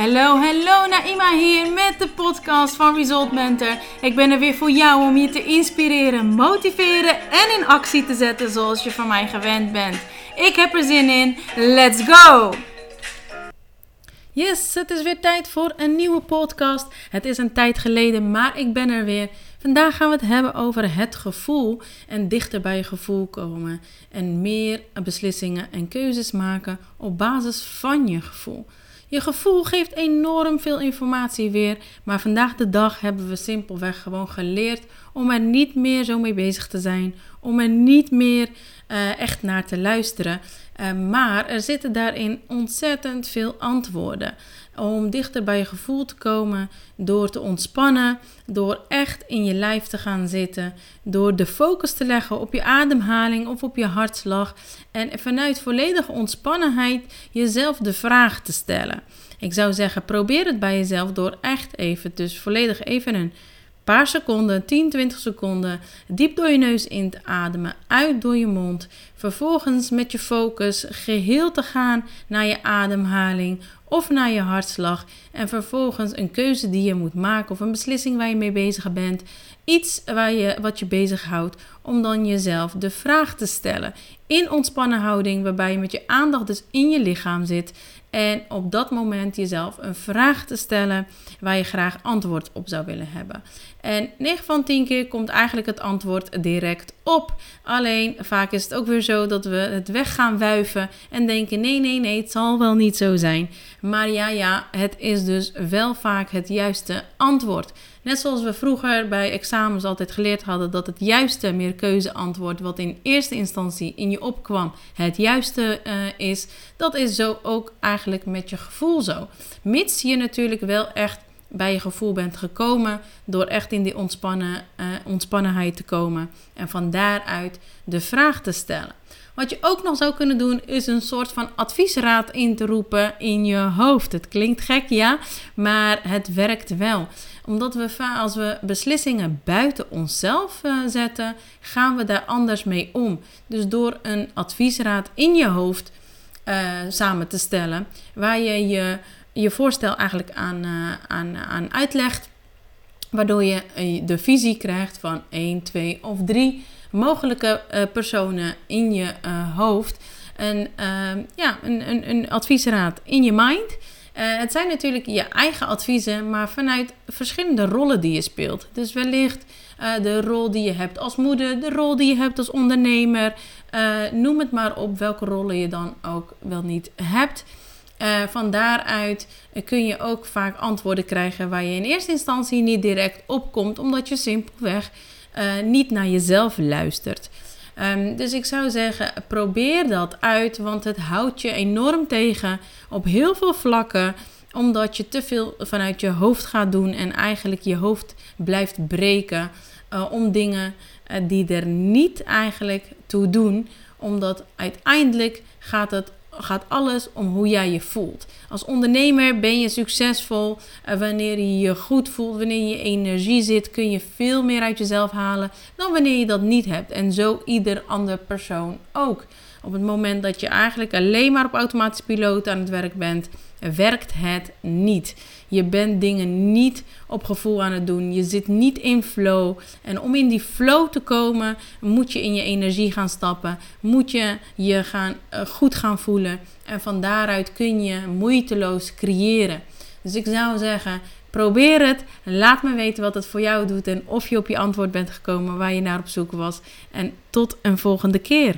Hallo, hallo, Naima hier met de podcast van Result Mentor. Ik ben er weer voor jou om je te inspireren, motiveren en in actie te zetten zoals je van mij gewend bent. Ik heb er zin in. Let's go! Yes, het is weer tijd voor een nieuwe podcast. Het is een tijd geleden, maar ik ben er weer. Vandaag gaan we het hebben over het gevoel en dichter bij je gevoel komen. En meer beslissingen en keuzes maken op basis van je gevoel. Je gevoel geeft enorm veel informatie weer, maar vandaag de dag hebben we simpelweg gewoon geleerd om er niet meer zo mee bezig te zijn, om er niet meer uh, echt naar te luisteren. Uh, maar er zitten daarin ontzettend veel antwoorden. Om dichter bij je gevoel te komen door te ontspannen, door echt in je lijf te gaan zitten, door de focus te leggen op je ademhaling of op je hartslag en vanuit volledige ontspannenheid jezelf de vraag te stellen. Ik zou zeggen, probeer het bij jezelf door echt even, dus volledig even een paar seconden, 10, 20 seconden, diep door je neus in te ademen, uit door je mond. Vervolgens met je focus geheel te gaan naar je ademhaling of naar je hartslag. En vervolgens een keuze die je moet maken of een beslissing waar je mee bezig bent. Iets waar je, wat je bezighoudt om dan jezelf de vraag te stellen. In ontspannen houding waarbij je met je aandacht dus in je lichaam zit. En op dat moment jezelf een vraag te stellen waar je graag antwoord op zou willen hebben. En 9 van 10 keer komt eigenlijk het antwoord direct op. Alleen vaak is het ook weer zo dat we het weg gaan wuiven en denken: nee, nee, nee, het zal wel niet zo zijn. Maar ja, ja, het is dus wel vaak het juiste antwoord. Net zoals we vroeger bij examens altijd geleerd hadden dat het juiste meerkeuzeantwoord, wat in eerste instantie in je opkwam, het juiste uh, is. Dat is zo ook eigenlijk met je gevoel zo. Mits je natuurlijk wel echt bij je gevoel bent gekomen door echt in die ontspannen, uh, ontspannenheid te komen en van daaruit de vraag te stellen. Wat je ook nog zou kunnen doen, is een soort van adviesraad in te roepen in je hoofd. Het klinkt gek, ja, maar het werkt wel. Omdat we als we beslissingen buiten onszelf uh, zetten, gaan we daar anders mee om. Dus door een adviesraad in je hoofd samen te stellen, waar je je, je voorstel eigenlijk aan, uh, aan, aan uitlegt, waardoor je de visie krijgt van 1, 2 of 3 mogelijke personen in je hoofd. Een, uh, ja, een, een, een, adviesraad in je mind. Het zijn natuurlijk je eigen adviezen, maar vanuit verschillende rollen die je speelt. Dus wellicht de rol die je hebt als moeder, de rol die je hebt als ondernemer. noem het maar op welke rollen je dan ook wel niet hebt. Van daaruit kun je ook vaak antwoorden krijgen waar je in eerste instantie niet direct op komt, omdat je simpelweg niet naar jezelf luistert. Um, dus ik zou zeggen, probeer dat uit, want het houdt je enorm tegen op heel veel vlakken omdat je te veel vanuit je hoofd gaat doen en eigenlijk je hoofd blijft breken uh, om dingen uh, die er niet eigenlijk toe doen. Omdat uiteindelijk gaat het gaat alles om hoe jij je voelt. Als ondernemer ben je succesvol uh, wanneer je je goed voelt, wanneer je energie zit, kun je veel meer uit jezelf halen dan wanneer je dat niet hebt. En zo ieder ander persoon ook. Op het moment dat je eigenlijk alleen maar op automatische piloot aan het werk bent, werkt het niet. Je bent dingen niet op gevoel aan het doen. Je zit niet in flow. En om in die flow te komen, moet je in je energie gaan stappen. Moet je je gaan, uh, goed gaan voelen. En van daaruit kun je moeiteloos creëren. Dus ik zou zeggen, probeer het. Laat me weten wat het voor jou doet en of je op je antwoord bent gekomen waar je naar op zoek was. En tot een volgende keer.